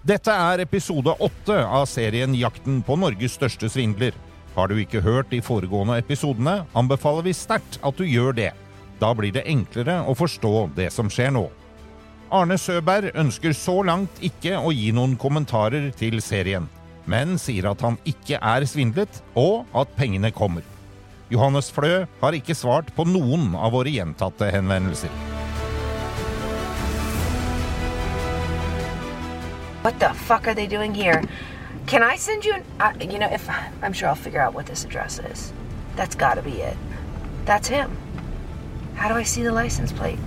Dette er episode åtte av serien Jakten på Norges største svindler. Har du ikke hørt de foregående episodene, anbefaler vi sterkt at du gjør det. Da blir det enklere å forstå det som skjer nå. Arne Søberg ønsker så langt ikke å gi noen kommentarer til serien, men sier at han ikke er svindlet, og at pengene kommer. Johannes Flø har ikke svart på noen av våre gjentatte henvendelser. What the fuck are they doing here? Can I send you an. Uh, you know, if. I'm sure I'll figure out what this address is. That's gotta be it. That's him. How do I see the license plate?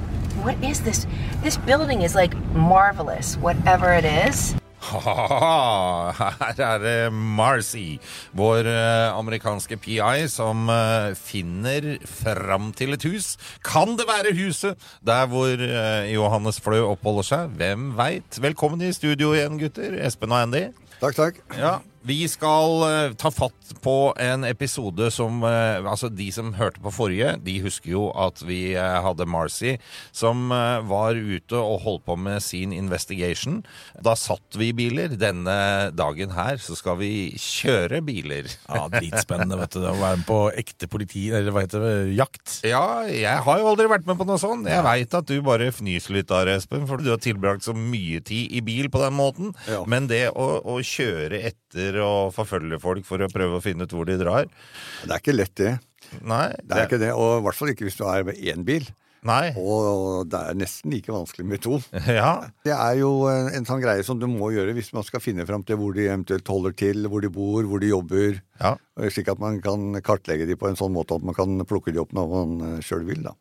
What is this? This building is like marvelous, whatever it is. Her er det Marcy, vår eh, amerikanske PI, som eh, finner fram til et hus. Kan det være huset der hvor eh, Johannes Flø oppholder seg? Hvem veit? Velkommen i studio igjen, gutter. Espen og Andy. Takk, takk. Ja, Vi skal uh, ta fatt på en episode som uh, Altså, de som hørte på forrige, de husker jo at vi uh, hadde Marcy som var ute og holdt på med sin investigation. Da satt vi i biler. Denne dagen her så skal vi kjøre biler. Ja, Dritspennende vet du, å være med på ekte politi, eller hva heter det, jakt. Ja, jeg har jo aldri vært med på noe sånt. Jeg veit at du bare fnyser litt der, Espen, for du har tilbrakt så mye tid i bil på den måten. Ja. Men det å, å kjøre etter og forfølge folk for å prøve å finne ut hvor de drar Det er ikke lett, det. Nei. Det er ikke det, Og i hvert fall ikke hvis du er med én bil. Nei. Og det er nesten like vanskelig med to. Ja. Det er jo en, en sånn greie som du må gjøre hvis man skal finne fram til hvor de eventuelt holder til, hvor de bor, hvor de jobber. ja. Slik at man kan kartlegge de på en sånn måte at man kan plukke de opp når man sjøl vil. da.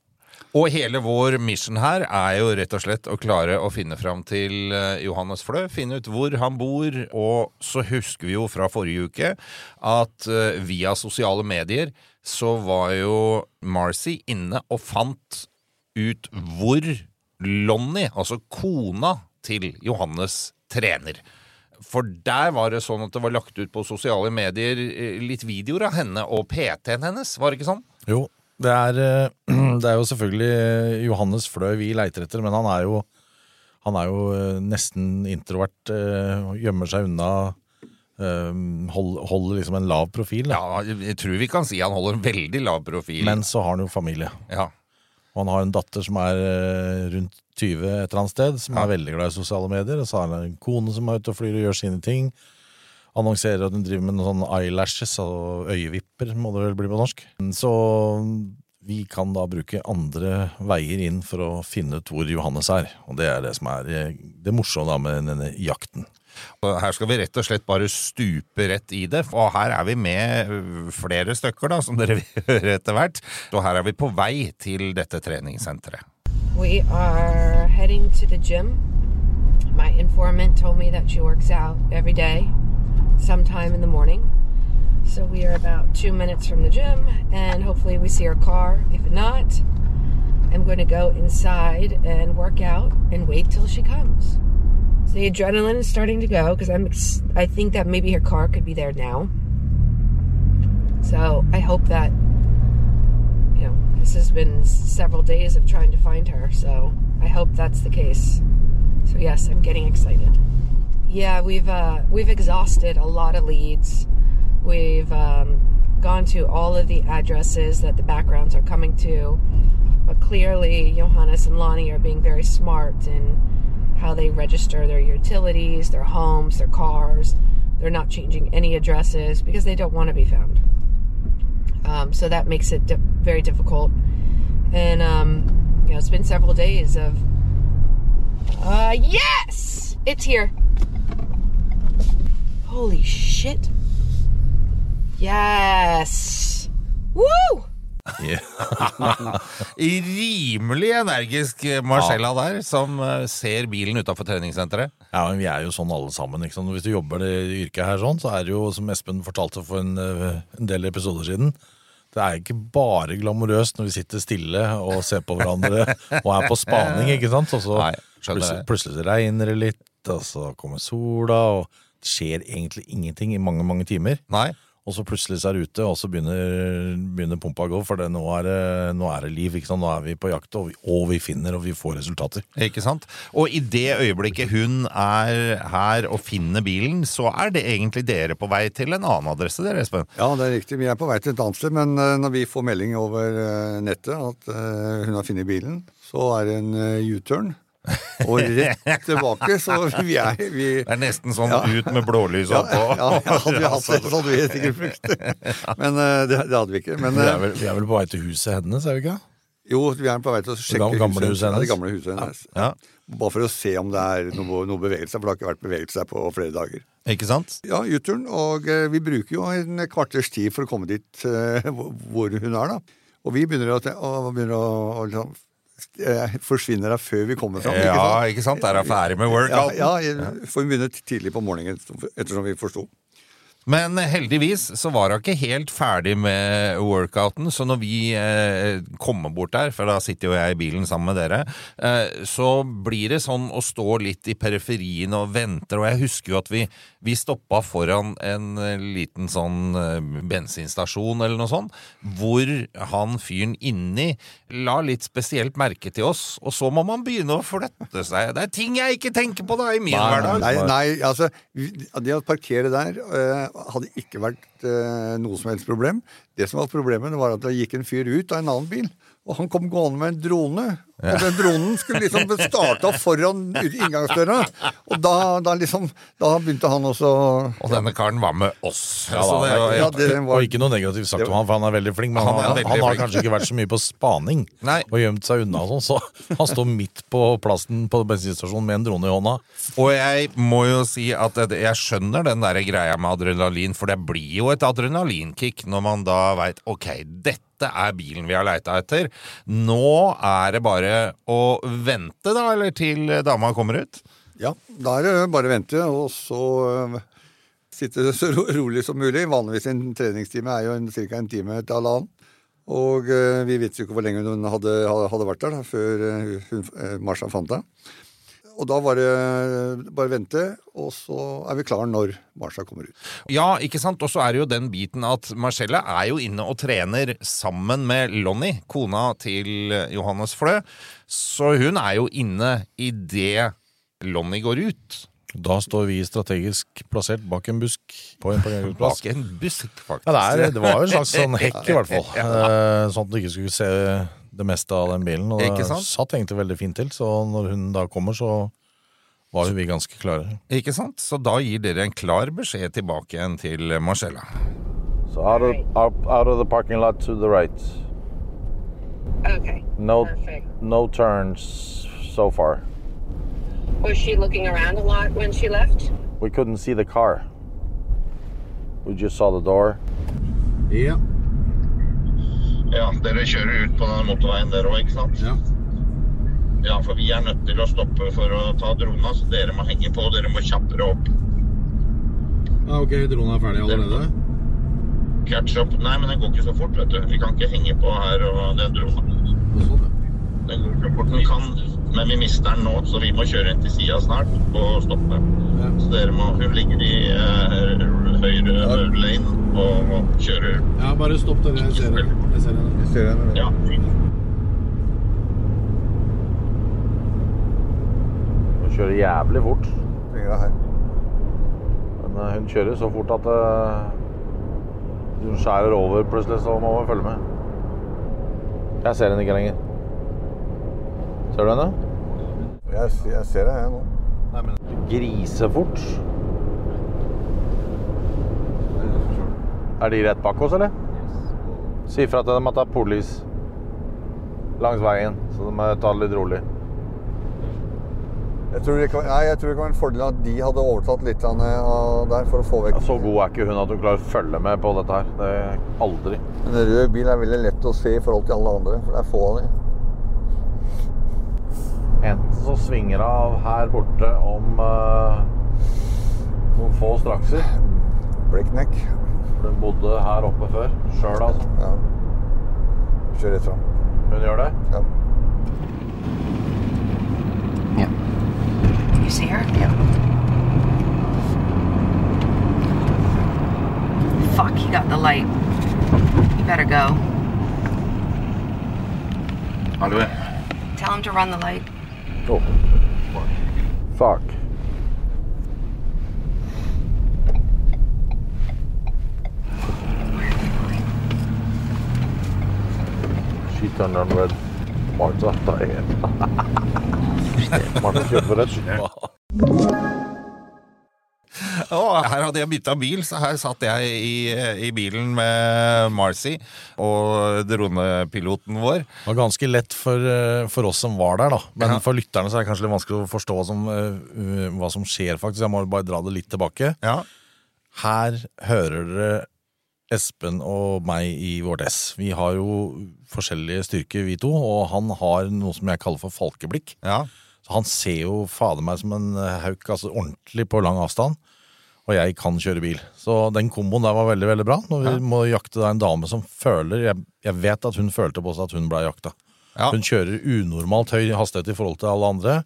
Og hele vår mission her er jo rett og slett å klare å finne fram til eh, Johannes Flø. Finne ut hvor han bor. Og så husker vi jo fra forrige uke at eh, via sosiale medier så var jo Marcy inne og fant ut hvor Lonnie, altså kona til Johannes, trener. For der var det sånn at det var lagt ut på sosiale medier eh, litt videoer av henne og PT-en hennes, var det ikke sånn? Jo, det er, eh, det er jo selvfølgelig eh, Johannes Fløy vi leiter etter, men han er jo, han er jo eh, nesten introvert, gjemmer seg unna, hold- holder liksom en lav profil. Ja, jeg tror vi kan si han holder en veldig lav profil. Men så har han jo familie. ja. Og han har en datter som er rundt 20 et eller annet sted, som Ja. er veldig glad i sosiale medier. Og så har han en kone som er ute og flyr og gjør sine ting. Annonserer at hun driver med noen sånne eyelashes og øyevipper, må det vel bli på norsk. Så vi kan da bruke andre veier inn for å finne ut hvor Johannes er. Og det er det som er eh, det morsomme da med denne jakten. Her skal vi rett og slett bare stupe rett i det, for her er vi med flere stykker, da, som dere vil høre etter hvert. Og her er vi på vei til dette treningssenteret. We are heading to the gym. My informant told me that she works out every day, sometime in the morning. So we are about two minutes from the gym, and hopefully we see her car. If not, I'm going to go inside and work out and wait till she comes. So the adrenaline is starting to go because I'm. Ex- I think that maybe her car could be there now. So I hope that you know, this has been several days of trying to find her, so I hope that's the case. So yes, I'm getting excited. Yeah, we've uh, we've exhausted a lot of leads. We've um, gone to all of the addresses that the backgrounds are coming to, but clearly Johannes and Lonnie are being very smart in how they register their utilities, their homes, their cars. They're not changing any addresses because they don't want to be found. Um, so that makes it di- very difficult. And um, you know, it's been several days of. Uh, yes, it's here. Holy shit! Yes. Woo! Rimelig energisk Marcella der, som ser bilen utafor treningssenteret. Ja, men Vi er jo sånn alle sammen. ikke sant? Hvis du jobber det yrket her sånn, så er det jo, som Espen fortalte for en, eh, en del episoder siden, det er ikke bare glamorøst når vi sitter stille og ser på hverandre og er på spaning, ikke sant? Og så Nei, plutselig, plutselig regner det litt, og så kommer sola, og skjer egentlig ingenting i mange, mange timer. Nei. Og så plutselig så er det ute, og så begynner, begynner pumpa å gå, for det, nå, er det, nå er det liv. ikke sant? Nå er vi på jakt, og vi, og vi finner, og vi får resultater. Ikke sant? Og i det øyeblikket hun er her og finner bilen, så er det egentlig dere på vei til en annen adresse, dere, Espen. Ja, det er riktig. Vi er på vei til et annet sted, men eh, når vi får melding over eh, nettet at eh, hun har funnet bilen, så er det en U-turn. Og rett tilbake, så vi er vi, Det er nesten sånn Ja. ut med blålys ja, oppå. ja, ja, hadde vi hatt det, så hadde vi sikkert brukt det. Men eh, det, det hadde vi ikke. Men Vi eh, er, vel, vi er vel på vei til huset hennes, er vi ikke? jo, vi er på vei til å sjekke det gamle huset Ja, det gamle huset hennes. Ja, Bare for å se om det er noe, noe bevegelse, for det har ikke vært bevegelse her på flere dager. ikke sant? Ja, U-turn, og eh, vi bruker jo en kvarters tid for å komme dit eh, hvor hun er, da. Og vi begynner å, å, begynner å, å liksom, eh, forsvinner her før vi kommer fram. Ja, ikke sant? Der er ferdig med Ja, workouten. ja, for vi begynner tidlig på morgenen, ettersom vi forsto. Men heldigvis så var hun ikke helt ferdig med workouten, så når vi eh, kommer bort der, for da sitter jo jeg i bilen sammen med dere, eh, så blir det sånn å stå litt i periferien og venter, og jeg husker jo at vi, vi stoppa foran en eh, liten sånn eh, bensinstasjon eller noe sånt, hvor han fyren inni la litt spesielt merke til oss, og så må man begynne å flytte seg. Det er ting jeg ikke tenker på da i min Nei, hverdag. Nei, nei, altså Det å parkere der eh, hadde ikke vært eh, noe som helst problem. Det som var problemet, var at det gikk en fyr ut av en annen bil. Og han kom gående med en drone. Og den dronen skulle liksom starta foran inngangsdøra. Og da, da liksom Da begynte han også Og denne karen var med oss. Ja, da, det Ja, det var Og ikke noe negativt sagt om han, for han er veldig flink, men Han han, han, har kanskje ikke vært så mye på spaning Nei. og gjemt seg unna og sånn, så han står midt på plassen på bensinstasjonen med en drone i hånda. Og jeg må jo si at jeg skjønner den der greia med adrenalin, for det blir jo et adrenalinkick når man da veit ok, dette er bilen vi har leita etter. Nå er det bare å vente, da, eller til dama kommer ut. Ja, da er det bare å vente, og så øh, sitte så ro rolig som mulig. Vanligvis en treningstime er jo ca. en time til halvannen. Og øh, vi vet jo ikke hvor lenge hun hadde, hadde vært der da, før øh, hun, Marsha fant henne. Og da var det bare vente, og så er vi klar når Marsha kommer ut. Ja, ikke sant? Og så er det jo den biten at Marcella er jo inne og trener sammen med Lonnie, kona til Johannes Flø. Så hun er jo inne i det Lonnie går ut. Da står vi strategisk plassert bak en busk på en parkeringsplass. Bak en busk, faktisk. Ja, det, er, det var jo en slags sånn hekk, i hvert fall. Eh, Sånn at du ikke skulle se det meste av den bilen. Og Ikke det sant? satt egentlig veldig fint til, så når hun da kommer, så var jo vi ganske klare. Ikke sant? Så da gir dere en klar beskjed tilbake igjen til Marcella. So out of, out, out of the parking lot to the right. Okay. No, Perfect. no turns so far. Was she looking around a lot when she left? We couldn't see the car. We just saw the door. Yeah. Ja, dere kjører ut på denne motorveien der òg, ikke sant? Ja. Ja, for vi er nødt til å stoppe for å ta drona, så dere må henge på. Dere må kjappere opp. ok, dronen er ferdig allerede? Catch up. Nei, men den går ikke så fort, vet du. Vi kan ikke henge på her og den drona. Den går ikke fort. Den kan, men vi mister den nå, så vi må kjøre inn til sida snart og stoppe. Så dere må Hun ligger i uh, høyre lane og, og kjører Ja, bare stopp den. Jeg ser den. Jeg ser den. Jeg ser den. Ja. Hun kjører jævlig fort. Men eh, hun kjører så fort at eh, hun skjærer over plutselig, så må hun følge med. Jeg ser henne ikke lenger. Ser du henne? Jeg, jeg ser det, jeg nå. Nei, men Grisefort. Er de rett bak oss, eller? Si ifra til dem at det er polis langs veien, så de må ta det litt rolig. Jeg tror, det kan, nei, jeg tror det kan være en fordel at de hadde overtatt litt av der for å få vekk Ja, så god er ikke hun at hun klarer å følge med på dette her. Det er aldri. En rød bil er veldig lett å se i forhold til alle andre, for det er få av dem. Enten så svinger det av her borte om uh, noen få strakser. Breakneck. For den bodde her oppe før. Sjøl, altså. Ja. Kjør rett fram. Hun gjør det? Ja. You see her? Yeah. Fuck, he got the light. You better go. Hallo. Tell him to run the light. Oh. Fuck. She turned on red. Martha, ta en. Martha kjøper rødt. Å, her hadde jeg bytta bil, så her satt jeg i, i bilen med Marcy og dronepiloten vår. Det var ganske lett for, eh, for oss som var der, da. Men Ja. for lytterne så er det kanskje litt vanskelig å forstå hva som, eh, hva som skjer, faktisk. Jeg må bare dra det litt tilbake. Ja, Her hører dere Espen og meg i vårt S. Vi har jo forskjellige styrker, vi to, og han har noe som jeg kaller for falkeblikk. ja. Så han ser jo fader meg som en hauk, altså ordentlig på lang avstand. Og jeg kan kjøre bil. Så den komboen der var veldig veldig bra. Når vi må jakte da en dame som føler Jeg, jeg vet at hun følte på seg at hun ble jakta. Ja. Hun kjører unormalt høy hastighet i forhold til alle andre.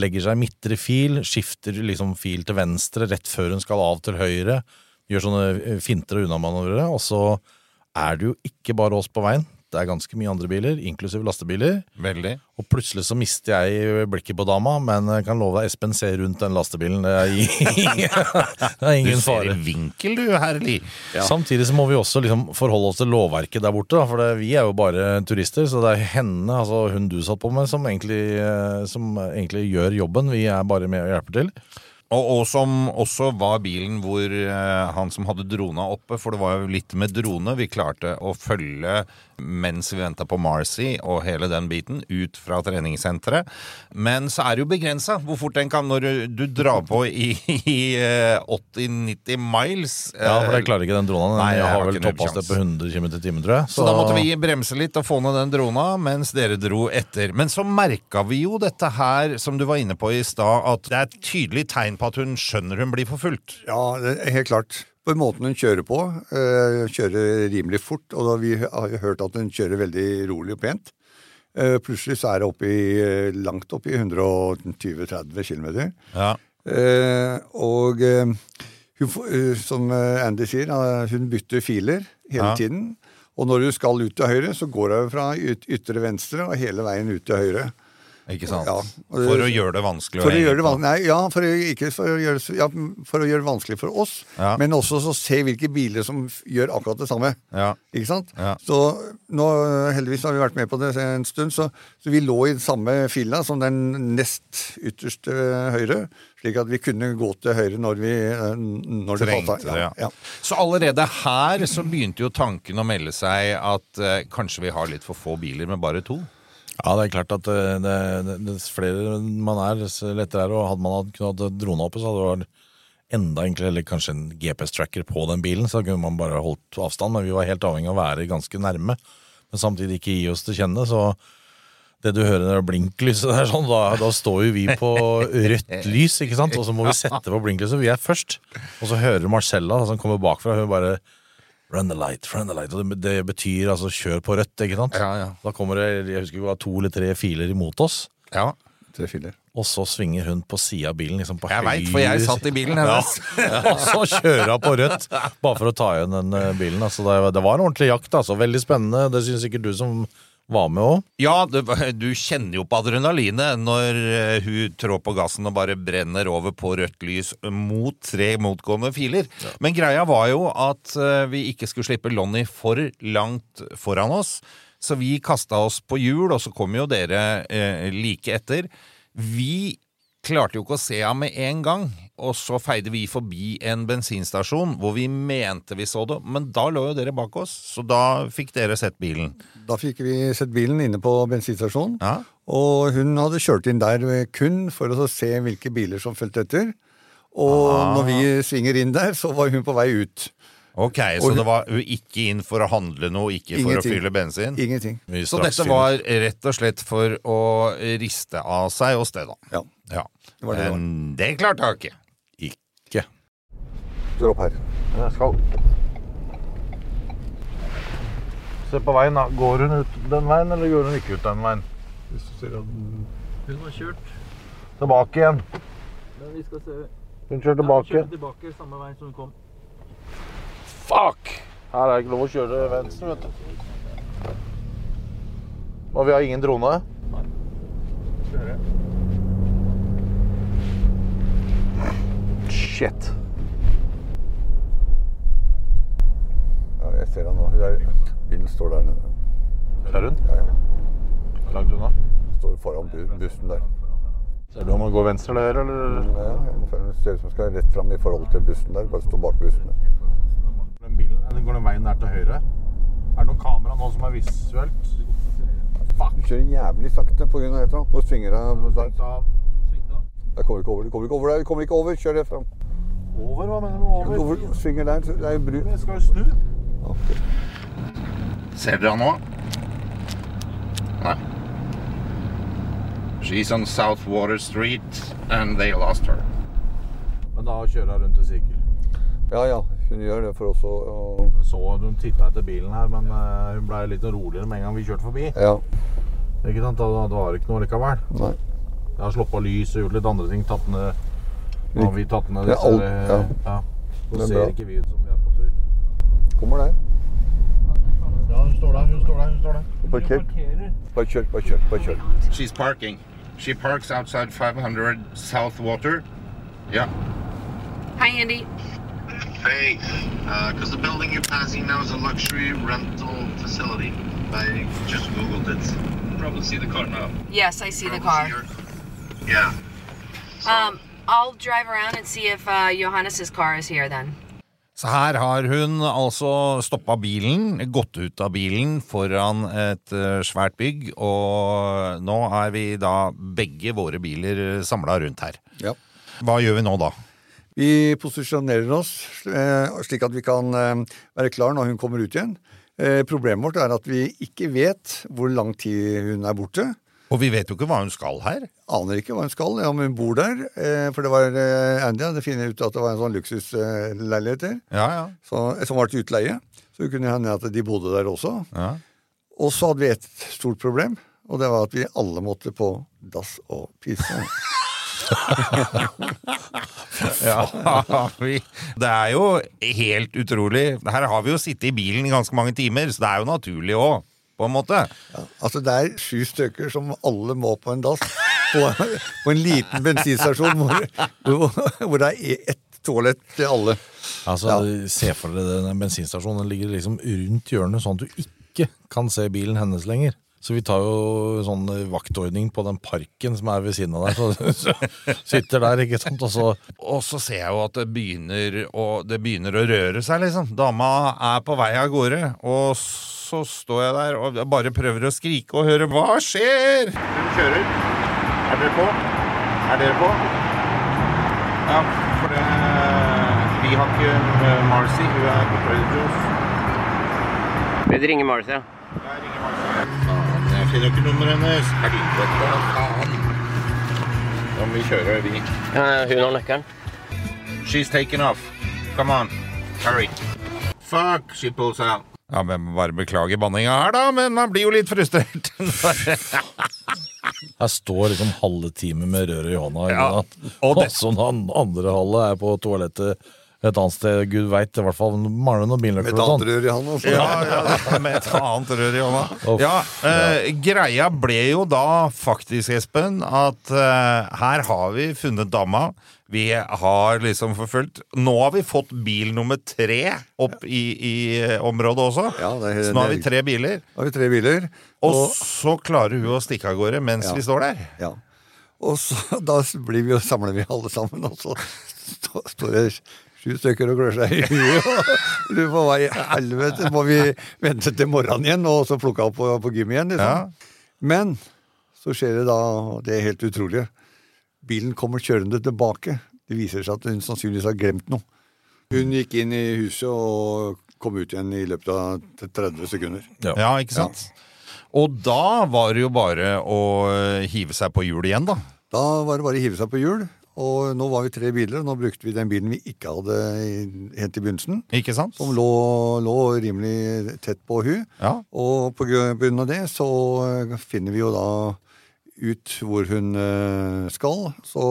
Legger seg i midtre fil, skifter liksom fil til venstre rett før hun skal av til høyre. Gjør sånne eh, finter og unnamanøvrer. Og så er det jo ikke bare oss på veien. Det er ganske mye andre biler, inklusive lastebiler. Veldig. Og plutselig så mister jeg blikket på dama, men jeg kan love deg, Espen ser rundt den lastebilen. Det er, ingen- det er Du ser i vinkel, du, herlig. Samtidig så må vi også liksom forholde oss til lovverket der borte, for det, vi er jo bare turister. Så det er henne, altså hun du satt på med, som egentlig, eh, som egentlig gjør jobben. Vi er bare med og hjelper til. Og, og som også var bilen hvor eh, han som hadde drona oppe, for det var jo litt med drone vi klarte å følge mens vi venta på Marcy og hele den biten, ut fra treningssenteret. Men så er det jo begrensa hvor fort den kan når du, du drar på i, i eh, 80-90 miles. Ja, for det eh, klarer ikke den dronen. Nei, jeg jeg har vel toppastet topphastighet på 100 km i timen, tror jeg. Så da måtte vi bremse litt og få ned den drona mens dere dro etter. Men så merka vi jo dette her, som du var inne på i stad, at det er et tydelig tegn på at hun skjønner hun blir forfulgt. Ja, det er helt klart. På måten hun kjører på, eh, kjører rimelig fort, og da vi har hørt at hun kjører veldig rolig og pent. Eh, plutselig så er det oppi, eh, langt opp i 120-30 km. Ja. Og hun, som Andy sier, hun bytter filer hele Ja. tiden. Og når hun skal ut til høyre, så går hun fra yt ytre venstre og hele veien ut til høyre. Ikke sant? Ja, det- For å gjøre det vanskelig For å gjøre det vanskelig, nei, ja, for å, ikke for å, gjøre, ja, for å gjøre det vanskelig for oss, Ja. men også så se hvilke biler som gjør akkurat det samme. Ja. Ikke sant? Så nå, heldigvis har vi vært med på det en stund, så, så vi lå i den samme fila som den nest ytterste høyre, slik at vi kunne gå til høyre når vi eh, når det passet. det, ja. Ja. Så allerede her så begynte jo tanken å melde seg at eh, kanskje vi har litt for få biler med bare to. Ja, det er klart at det, det, det, dess flere man er, dess lettere er det. Og hadde man kunnet hatt drona oppe, så hadde det vært enda enklere, eller kanskje en GPS-tracker på den bilen, så kunne man bare holdt avstand. Men vi var helt avhengig av å være ganske nærme, men samtidig ikke gi oss til kjenne. Så det du hører når blinklyset der, sånn, da, da står jo vi på rødt lys, ikke sant? Og så må vi sette på blinklyset. Vi er først. Og så hører Marcella, som kommer bakfra, hun bare Run the light, run the light. Og det, betyr altså kjør på rødt, ikke sant? Ja, ja. Da kommer det jeg husker var to eller tre filer imot oss. Ja, Tre filer. Og så svinger hun på sida av bilen. Liksom på jeg veit, for jeg satt i bilen Ja. hennes. og så kjører hun på rødt, bare for å ta igjen den eh, bilen. Altså, det var en ordentlig jakt. Altså. Veldig spennende. Det syns sikkert du som var med òg. Ja, du, du kjenner jo på adrenalinet når eh, hun trår på gassen og bare brenner over på rødt lys mot tre motgående filer. Men greia var jo at eh, vi ikke skulle slippe Lonnie for langt foran oss. Så vi kasta oss på hjul, og så kom jo dere eh, like etter. Vi klarte jo ikke å se ham med en gang, og så feide vi forbi en bensinstasjon hvor vi mente vi så det, men da lå jo dere bak oss, så da fikk dere sett bilen. Da fikk vi sett bilen inne på bensinstasjonen, Ja. og hun hadde kjørt inn der kun for å se hvilke biler som fulgte etter. Og Ah. når vi svinger inn der, så var hun på vei ut. Ok, Så hun, det var ikke inn for å handle noe, ikke for Ingenting. å fylle bensin? Ingenting. Så dette var rett og slett for å riste av seg og stedet? Ja. Ja. Det var det det var. Det klarte ikke. Ikke. Står opp her. Jeg skal Se på veien, da. Går hun ut den veien, eller går hun ikke ut den veien? Hvis du ser at den Hun har kjørt, Tilbake igjen. men vi skal se. Hun kjører Ja, tilbake. kjører tilbake samme vei som hun kom. Fuck! Her er det ikke lov å kjøre venstre, vet du. Og vi har ingen drone? Shit. Ja, jeg ser henne nå. Hun er, bilen står der nede. Ser hun? Ja, ja. Hvor Langt unna. Står foran bu- bussen der. Ser du om hun går venstre der, eller? Ja, må føle- det ser ut som hun skal rett fram i forhold til bussen der. Bare stå bak bussen. der. Den bilen, eller går den veien der til høyre? Er det noen kamera nå som er visuelt? Fuck! Du kjører jævlig sakte av et eller annet. Nå svinger av der. Jeg kommer ikke over. Du kommer ikke over der. Du kommer ikke over. Kjør det fram. Over? Hva mener du med over? Over, svinger der. Det er jo bru. Men skal jo snu. Ser dere han nå? Nei. She's on South Water Street, and they lost her. Men da kjører hun rundt i sirkel. Ja, ja. Hun gjør det for oss å Jeg Så hun titta etter bilen her, men eh, hun ble litt roligere med en gang vi kjørte forbi. Ja. Ikke sant? Da- Det var ikke noe likevel. Nei. Jeg har slått på lys og gjort litt andre ting. Tatt ned har vi tatt ned Det disse alt- eh, ja. ja. Det Så er ser bra. ikke vi ut som vi. Kommer der. Ja, hun står der, hun står der. hun står der. Parker. Bare kjør, bare kjør. Bare kjør. She's parking. She parks outside 500 South Water. Yeah. Hi, Andy. Hey, because the building you're passing now is a luxury rental facility. I just googled it. Probably see the car now. Yes, I see the car. Yeah. Um, I'll drive around and see if uh, Johannes's car is here then. Så her har hun altså stoppa bilen, gått ut av bilen foran et eh, svært bygg, og nå er vi da begge våre biler samla rundt her. Ja. Hva gjør vi nå da? Vi posisjonerer oss eh, slik at vi kan eh, være klar når hun kommer ut igjen. Problemet vårt er at vi ikke vet hvor lang tid hun er borte. Og vi vet jo ikke hva hun skal her. Aner ikke hva hun skal, om hun bor der. eh, For det var eh, Andy hadde funnet ut at det var en sånn luksusleilighet der, Ja, ja. så- som var til utleie. Så det kunne hende at de bodde der også. ja. Og så hadde vi et stort problem, og det var at vi alle måtte på dass og pisse. Ja, vi, det er jo helt utrolig. Her har vi jo sittet i bilen i ganske mange timer, så det er jo naturlig òg, på en måte. Ja, altså Det er sju stykker som alle må på en dass på, på en liten bensinstasjon hvor, hvor, det er ett toalett til alle. Altså, Se for dere den bensinstasjonen. Den ligger liksom rundt hjørnet, sånn at du ikke kan se bilen hennes lenger. Så vi tar jo sånn vaktordning på den parken som er ved siden av der. Så, så sitter der, ikke sant, og så Og så ser jeg jo at det begynner å, det begynner å røre seg, liksom. Dama er på vei av gårde, og så står jeg der og bare prøver å skrike og høre hva skjer? Hun kjører. Er dere på? Er dere på? Ja, for det Vi har ikke eh, Marcy. Hun er på Predators. Vi ringer Ja, Jeg ringer Marcy. Jeg finner ikke nummeret hennes. Helvete, faen. Da må vi kjøre, vi. Ja, hun har nøkkelen. She's taken off. Come on. Hurry. Fuck, she pulls out. Ja, men Bare beklager banninga her, da, men man blir jo litt frustrert. Her står liksom halve time med røret i hånda. Ja, og Og det- så den andre halve er på toalettet et annet sted. Gud veit, i hvert fall mangler noen Med et annet sånn. rør i hånda. Ja, ja, med et annet rør i hånda. Oh, Ja, eh, Greia ble jo da faktisk, Espen, at eh, her har vi funnet dama. Vi har liksom forfulgt. Nå har vi fått bil nummer tre opp i, i eh, området også. Ja, det er- Så nå har vi tre biler. Har vi tre biler. Og Og, så klarer hun å stikke av gårde mens Ja. vi står der. ja. og så da blir vi og samler vi alle sammen, og så står det sju stykker og klør seg i huet. og Lurer på hva i helvete må vi vente til morgenen igjen og så plukke opp på, på gym igjen. Liksom. Ja. Men så skjer det da det er helt utrolige. Bilen kommer kjørende tilbake. Det viser seg at hun sannsynligvis har glemt noe. Hun gikk inn i huset og kom ut igjen i løpet av 30 sekunder. Ja, ikke sant? Og da var det jo bare å hive seg på hjul igjen, da. Da var det bare å hive seg på hjul. Og nå var vi tre biler, og nå brukte vi den bilen vi ikke hadde helt i begynnelsen. Ikke sant? Som lå, lå rimelig tett på hun. Ja. Og på grunn av det så eh, finner vi jo da ut hvor hun eh, skal. Så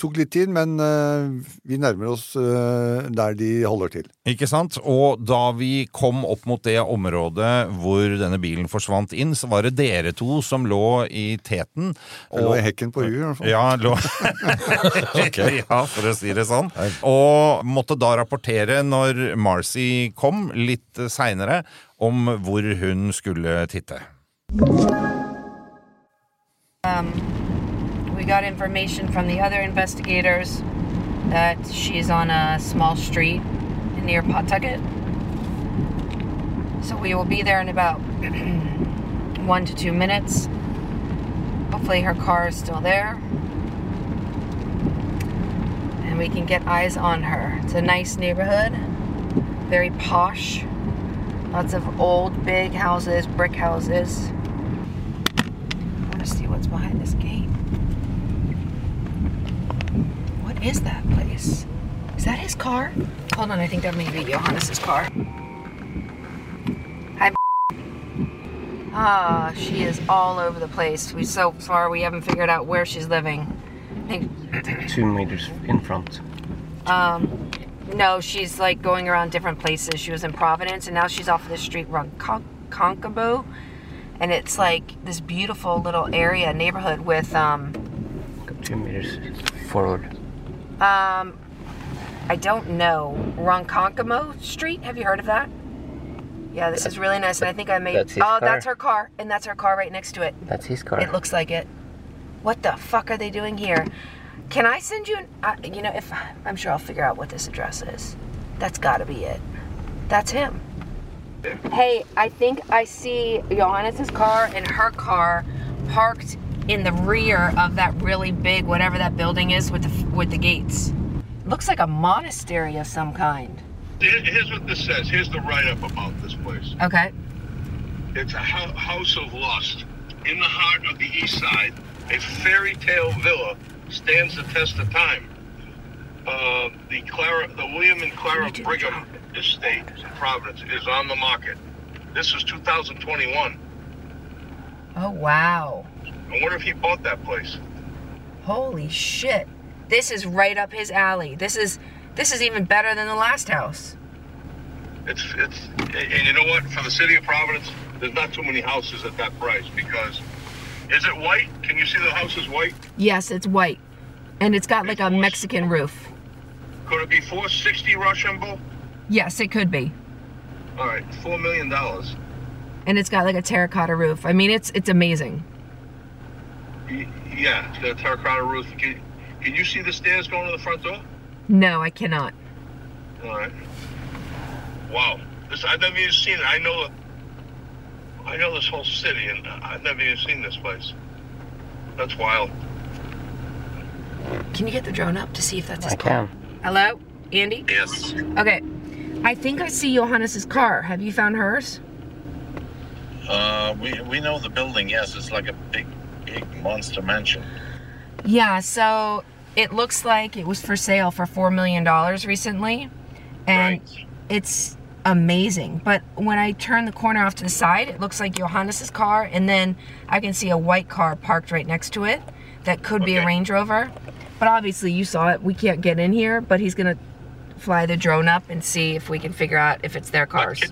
tok litt tid, men eh, vi nærmer oss eh, der de holder til. Ikke sant? Og da vi kom opp mot det området hvor denne bilen forsvant inn, så var det dere to som lå i teten. Og, lå i hekken på huet, i hvert fall. Ja, lå Ja, for å si det sånn. Og måtte da rapportere når Marcy kom litt seinere, om hvor hun skulle titte. We got information from the other investigators that she's on a small street near Pawtucket. So we will be there in about one to two minutes. Hopefully, her car is still there. And we can get eyes on her. It's a nice neighborhood, very posh. Lots of old, big houses, brick houses. I want to see what's behind this gate. What is that place? Is that his car? Hold on, I think that may be Johannes's car. Hi. Ah, she is all over the place. We so far we haven't figured out where she's living. I think Two meters in front. um, no, she's like going around different places. She was in Providence, and now she's off of the street run Con- and it's like this beautiful little area neighborhood with um, Two meters forward. Um, I don't know Ronkonkoma Street. Have you heard of that? Yeah, this is really nice, and I think I made. That's his oh, car. that's her car, and that's her car right next to it. That's his car. It looks like it. What the fuck are they doing here? Can I send you an? Uh, you know, if I'm sure I'll figure out what this address is. That's got to be it. That's him. Hey, I think I see Johannes's car and her car parked in the rear of that really big whatever that building is with the with the gates. Looks like a monastery of some kind. Here's what this says. Here's the write-up about this place. Okay. It's a house of lust. In the heart of the east side, a fairy tale villa stands the test of time. Uh, the Clara, the William and Clara Brigham estate in Providence is on the market. This is 2021. Oh wow. I wonder if he bought that place. Holy shit. This is right up his alley. This is this is even better than the last house. It's it's and you know what? For the city of Providence, there's not too many houses at that price because is it white? Can you see the house is white? Yes, it's white. And it's got like a Mexican roof. Could it be 460 Rochambeau? Yes, it could be. All right, four million dollars. And it's got like a terracotta roof. I mean, it's it's amazing. Y- Yeah, it's got a terracotta roof. Can, can you see the stairs going to the front door? No, I cannot. All right. Wow, this I've never even seen it. I know, I know this whole city, and I've never even seen this place. That's wild. Can you get the drone up to see if that's his I car? can. Hello? Andy? Yes. Okay. I think I see Johannes's car. Have you found hers? Uh, we we know the building. Yes, it's like a big, big monster mansion. Yeah, so it looks like it was for sale for $4 million recently. And it's amazing. But when I turn the corner off to the side, it looks like Johannes's car. And then I can see a white car parked right next to it that could be a Range Rover. But obviously, you saw it. We can't get in here, but he's going to fly the drone up and see if we can figure out if it's their cars.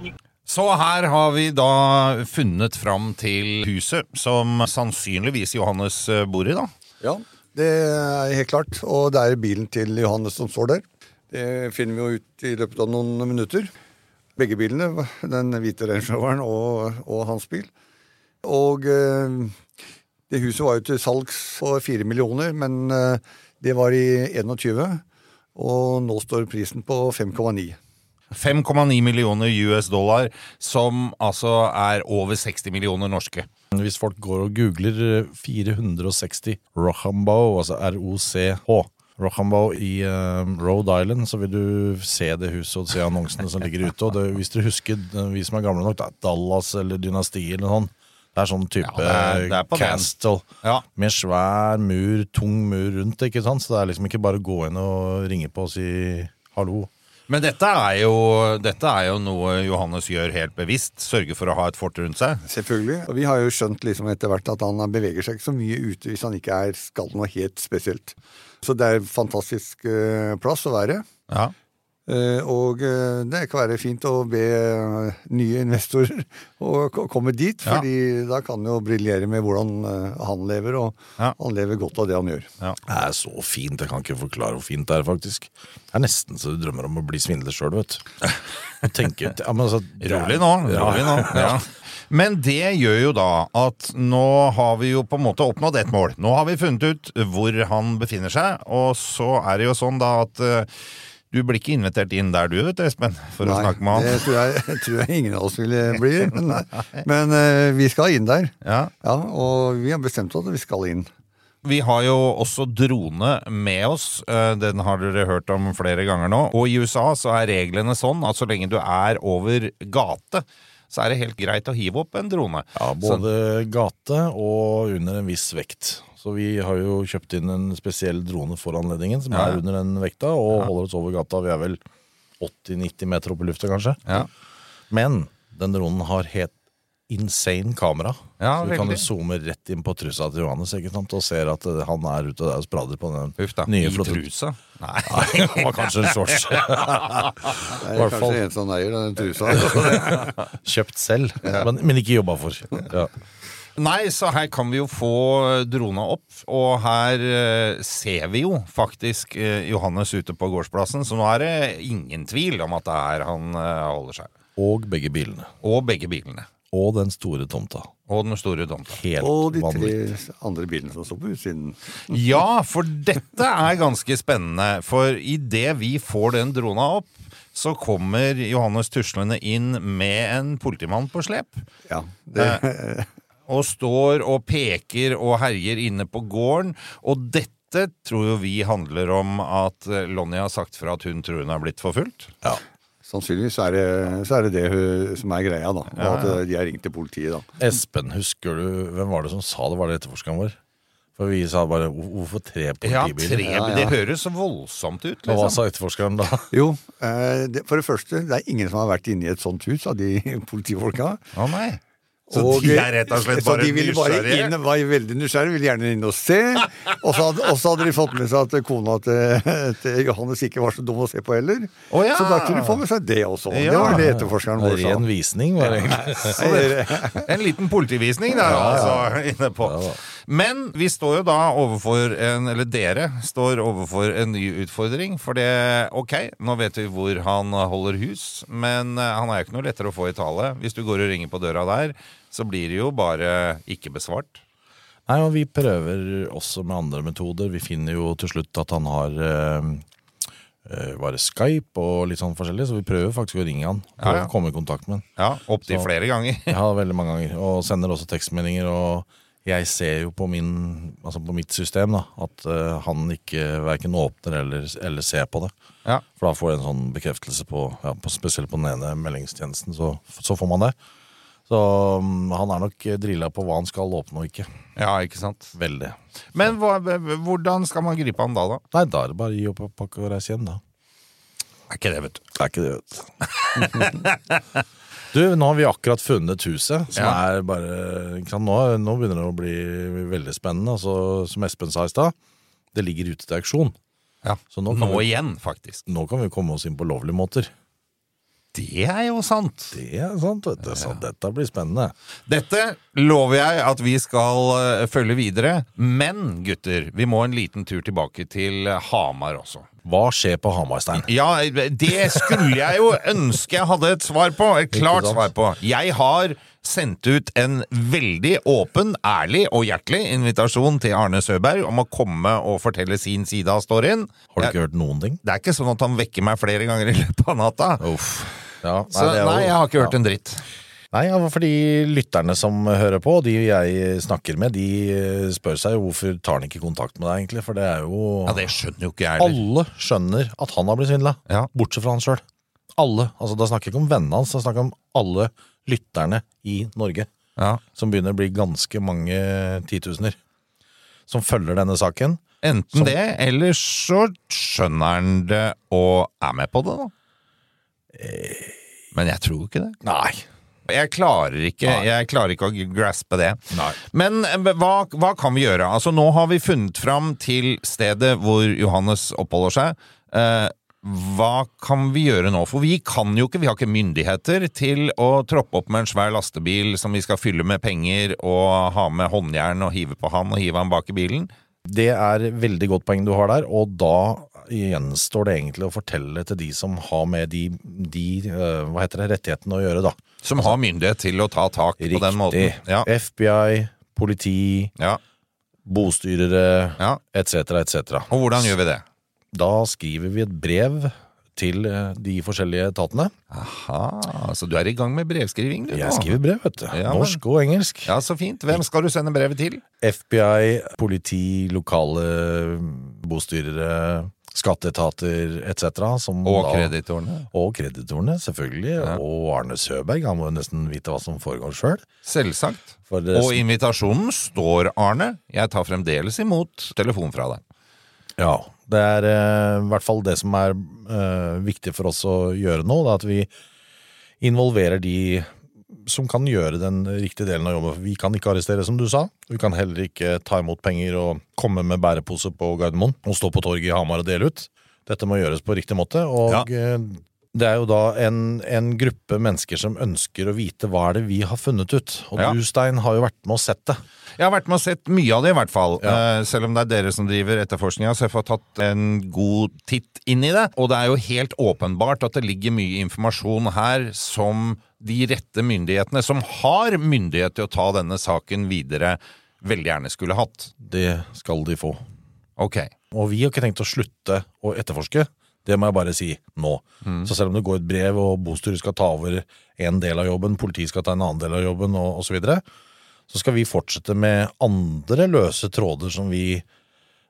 Så her har vi da funnet fram til huset som sannsynligvis Johannes eh, bor i, da. Ja, det er helt klart. Og det er bilen til Johannes som står der. Det finner vi jo ut i løpet av noen minutter. Begge bilene, den hvite Range og, og hans bil. Og eh, det huset var jo til salgs for fire millioner, men eh, det var i 21. Og nå står prisen på 5,9. 5,9 millioner US dollar, som altså er over 60 millioner norske. Hvis folk går og googler eh, 460 Rochambeau, altså ROCH, Rochambeau i uh, Rhode Island, så vil du se det huset og se annonsene som ligger ute. Og det, hvis dere husker, eh, vi som er gamle nok, det er Dallas eller Dynastiet eller noe sånt. Det er sånn type Ja, det er- det er castle Ja. med svær mur, tung mur rundt, ikke sant? Så det er liksom ikke bare å gå inn og ringe på og si hallo. Men dette er, jo, dette er jo noe Johannes gjør helt bevisst. Sørger for å ha et fort rundt seg. Selvfølgelig. Og vi har jo skjønt liksom etter hvert at han beveger seg ikke så mye ute hvis han ikke er, skal noe helt spesielt. Så det er en fantastisk eh, plass å være. Ja. Eh, og eh, det kan være fint å be eh, nye investorer å komme dit, Ja. fordi da kan han jo briljere med hvordan han lever, og Ja. han lever godt av det han gjør. Det er så fint, jeg kan ikke forklare hvor fint det er, faktisk. Det er nesten så du drømmer om å bli svindler sjøl, vet du. Tenker, ja, altså, Rolig nå. Rolig nå. Ja. Men det gjør jo da at nå har vi jo på en måte oppnådd ett mål. Nå har vi funnet ut hvor han befinner seg, og så er det jo sånn da at du blir ikke invitert inn der du, vet du, Espen, for å snakke med han. det tror jeg, tror jeg ingen av oss ville bli. Men, men uh, vi skal inn der. Ja. Ja, og vi har bestemt oss at vi skal inn. Vi har jo også drone med oss. Eh, Den har dere hørt om flere ganger nå. Og i USA så er reglene sånn at så lenge du er over gate, så er det helt greit å hive opp en drone. Ja, både gate og under en viss vekt. Så vi har jo kjøpt inn en spesiell drone for anledningen, som Ja. er under den vekta, og holder oss over gata. Vi er vel 80-90 meter opp i lufta, kanskje. Ja. Men den dronen har helt insane kamera. Ja, så du kan veldig. jo zoome rett inn på trussa til Johannes ikke sant? og ser at eh, han er ute der og sprader på den Uff da. nye I flotte trusa? Nei. Det var kanskje en shorts. Det er kanskje en som eier den trusa. Kjøpt selv, men, men ikke jobba for. Ja. Nei, så her kan vi jo få drona opp, og her eh, ser vi jo faktisk eh, Johannes ute på gårdsplassen, så nå er det ingen tvil om at det er han eh, holder seg. Og begge bilene. Og begge bilene. Og den store tomta. Og den store tomta. Helt Og de tre vanvittig. andre bilene som står på utsiden. Ja, for dette er ganske spennende. For idet vi får den drona opp, så kommer Johannes tuslende inn med en politimann på slep. Ja, det, Og står og peker og herjer inne på gården. Og dette tror jo vi handler om at eh, Lonnie har sagt fra at hun tror hun er blitt forfulgt. Ja. sannsynligvis er det, så er det det som er greia, da. Og at eh, de har ringt til politiet, da. Espen, husker du Hvem var det som sa det? Var det etterforskeren vår? For vi sa bare Hvorfor tre Ja, politibiler? tre, Ja, ja. Det høres så voldsomt ut, Liksom. Og hva sa etterforskeren da? Jo, eh, for det første, det er ingen som har vært inne i et sånt hus av de politifolka. Å nei. Så Og- de er rett og slett bare de ville bare inn, var veldig nysgjerrige, ville gjerne inn og se. Og så hadde, hadde de fått med seg at kona til, til Johannes ikke var så dum å se på heller. Oh, ja. Så da kunne de få med seg det også. Det var det etterforskeren vår sa. Ren visning, var det egentlig. En liten politivisning der, altså, inne på. Men vi står jo da overfor en Eller dere står overfor en ny utfordring. For det Ok, nå vet vi hvor han holder hus, men eh, han er jo ikke noe lettere å få i tale. Hvis du går og ringer på døra der, så blir det jo bare ikke besvart. Nei, og vi prøver også med andre metoder. Vi finner jo til slutt at han har øh, eh, bare Skype og litt sånn forskjellig, så vi prøver faktisk å ringe han. Ja, ja. å komme i kontakt med han. Ja, Opptil flere ganger. Ja, veldig mange ganger. Og sender også tekstmeldinger. Og jeg ser jo på, min, altså på mitt system da, at uh, han ikke verken åpner eller, eller ser på det. Ja. For da får jeg en sånn bekreftelse på, ja, på spesielt på den ene meldingstjenesten, så, så får man det. Så um, han er nok drilla på hva han skal åpne og ikke. ja, ikke sant. Veldig. Men hva, hvordan skal man gripe han da, da? Nei, da er det bare å gi opp pakke og reise hjem, da. Er ikke det, vet du. Er ikke det, vet du. Du, nå har vi akkurat funnet huset, som Ja. er bare? Nå, nå begynner det å bli veldig spennende. Altså, som Espen sa i stad, det ligger ute til auksjon. Ja. Så nå Nå, vi, igjen, faktisk. nå kan vi komme oss inn på lovlige måter. Det er jo sant. Det er sant, vet du. Så dette blir spennende. Dette lover jeg at vi skal eh, følge videre. Men gutter, vi må en liten tur tilbake til Hamar også. Hva skjer på Hamarstein? Ja, det skulle jeg jo ønske jeg hadde et svar på. Et klart svar på. Jeg har sendt ut en veldig åpen, ærlig og hjertelig invitasjon til Arne Søberg om å komme og fortelle sin side av storyen. Har du ikke hørt noen ting? Det er ikke sånn at han vekker meg flere ganger i løpet av natta. Uff. Ja, Så er jo- nei, jeg har ikke hørt ja. en dritt. Nei, ja, fordi lytterne som hører på, de jeg snakker med, de eh, spør seg jo hvorfor tar han ikke kontakt med deg, egentlig. For det er jo Ja, Det skjønner jo ikke jeg heller. Alle skjønner at han har blitt svindla, Ja. bortsett fra han sjøl. Alle. altså Da snakker jeg ikke om vennene hans, da snakker jeg om alle lytterne i Norge. Ja. Som begynner å bli ganske mange titusener. Som følger denne saken. Enten det, eller så skjønner han det og er med på det, da. Men jeg tror ikke det. Nei. Jeg klarer ikke, jeg klarer ikke å graspe det. Men eh, hva, hva kan vi gjøre? Altså, nå har vi funnet fram til stedet hvor Johannes oppholder seg. Eh, hva kan vi gjøre nå? For vi kan jo ikke, vi har ikke myndigheter til å troppe opp med en svær lastebil som vi skal fylle med penger og ha med håndjern og hive på han og hive han bak i bilen. Det er veldig godt poeng du har der, og da gjenstår det egentlig å fortelle til de som har med de, de eh, hva heter det, rettighetene å gjøre, da. Som har myndighet til å ta tak på den måten. Riktig. Ja. FBI, politi, ja. bostyrere Ja. etc., etc. Og hvordan gjør vi det? Da skriver vi et brev til eh, de forskjellige etatene. Aha, så du er i gang med brevskriving? Du, Jeg skriver brev, vet du. Ja, Norsk og engelsk. Ja, så fint. Hvem skal du sende brevet til? FBI, politi, lokale bostyrere, skatteetater etc. som Og kreditorene? Og kreditorene, selvfølgelig. Og Arne Søberg, han må jo nesten vite hva som foregår sjøl. Selvsagt. Det- Og invitasjonen står Arne. Jeg tar fremdeles imot telefon fra deg. Ja, det er eh, i hvert fall det som er eh, viktig for oss å gjøre nå, det er at vi involverer de som kan gjøre den riktige delen av jobben. Vi kan ikke arrestere, som du sa. Vi kan heller ikke ta imot penger og komme med bærepose på Gardermoen og stå på torget i Hamar og dele ut. Dette må gjøres på riktig måte. Og Ja. Det er jo da en, en gruppe mennesker som ønsker å vite hva er det vi har funnet ut. Og Ja. du, Stein, har jo vært med og sett det. Jeg har vært med og sett mye av det, i hvert fall. Ja. Uh, selv om det er dere som driver etterforskninga, så jeg får tatt en god titt inn i det. Og det er jo helt åpenbart at det ligger mye informasjon her som de rette myndighetene, som har myndighet til å ta denne saken videre, veldig gjerne skulle hatt. Det skal de få. Ok. Og vi har ikke tenkt å slutte å etterforske. Det må jeg bare si nå. Så selv om det går et brev, og bostyret skal ta over en del av jobben, politiet skal ta en annen del av jobben, og osv., så, videre, så skal vi fortsette med andre løse tråder som vi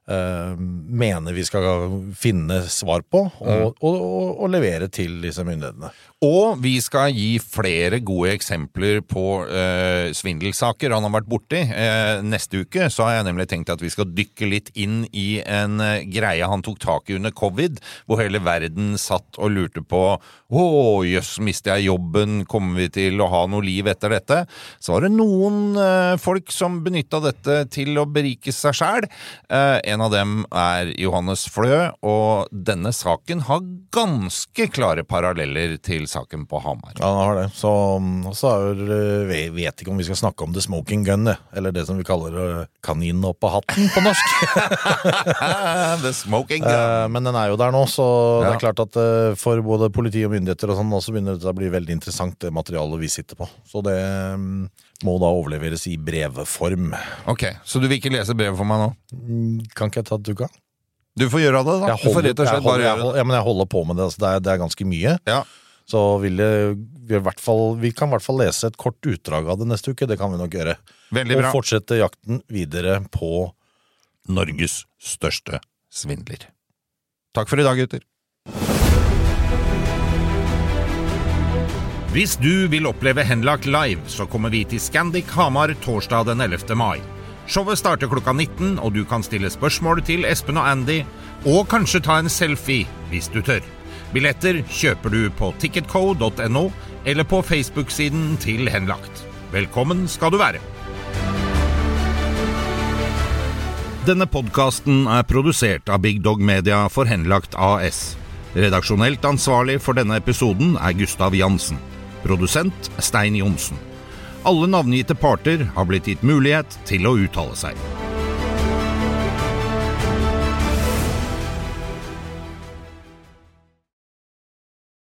mener vi skal finne svar på, og, og, og, og levere til disse myndighetene. Og vi skal gi flere gode eksempler på eh, svindelsaker han har vært borti. Eh, neste uke så har jeg nemlig tenkt at vi skal dykke litt inn i en eh, greie han tok tak i under covid, hvor hele verden satt og lurte på å jøss, mister jeg jobben, kommer vi til å ha noe liv etter dette? Så var det noen eh, folk som benytta dette til å berike seg sjæl. Eh, en av dem er Johannes Flø, og denne saken har ganske klare paralleller til saken på Hamar. Ja, den har det. Så, så er, vi vet ikke om vi skal snakke om the smoking gun, det. eller det som vi kaller eh, kaninen opp av hatten på norsk. The smoking gun. Eh, Men den er jo der nå, så det er klart at eh, for både politi og myndigheter og sånn også begynner det å bli veldig interessant, det materialet vi sitter på. Så det mm, må da overleveres i brevform. Ok, Så du vil ikke lese brevet for meg nå? Mm, Kan ikke jeg ta dugga? Du får gjøre det, da. Jeg du får rett og jeg slett holder, bare jeg gjøre det. holder, ja, men jeg holder på med det. Altså, det, er, det er ganske mye. Ja. Så vil det, vi, i hvert fall, vi kan i hvert fall lese et kort utdrag av det neste uke. Det kan vi nok gjøre. Veldig bra. Og fortsette jakten videre på Norges største svindler. Takk for i dag, gutter. Hvis du vil oppleve Henlagt live, så kommer vi til Scandic Hamar torsdag den 11. mai. Showet starter klokka 19, og du kan stille spørsmål til Espen og Andy, og kanskje ta en selfie hvis du tør. Billetter kjøper du på ticketco.no eller på Facebook-siden til Henlagt. Velkommen skal du være. Denne podkasten er produsert av Big Dog Media for Henlagt AS. Redaksjonelt ansvarlig for denne episoden er Gustav Jansen. Produsent Stein Johnsen. Alle navngitte parter har blitt gitt mulighet til å uttale seg.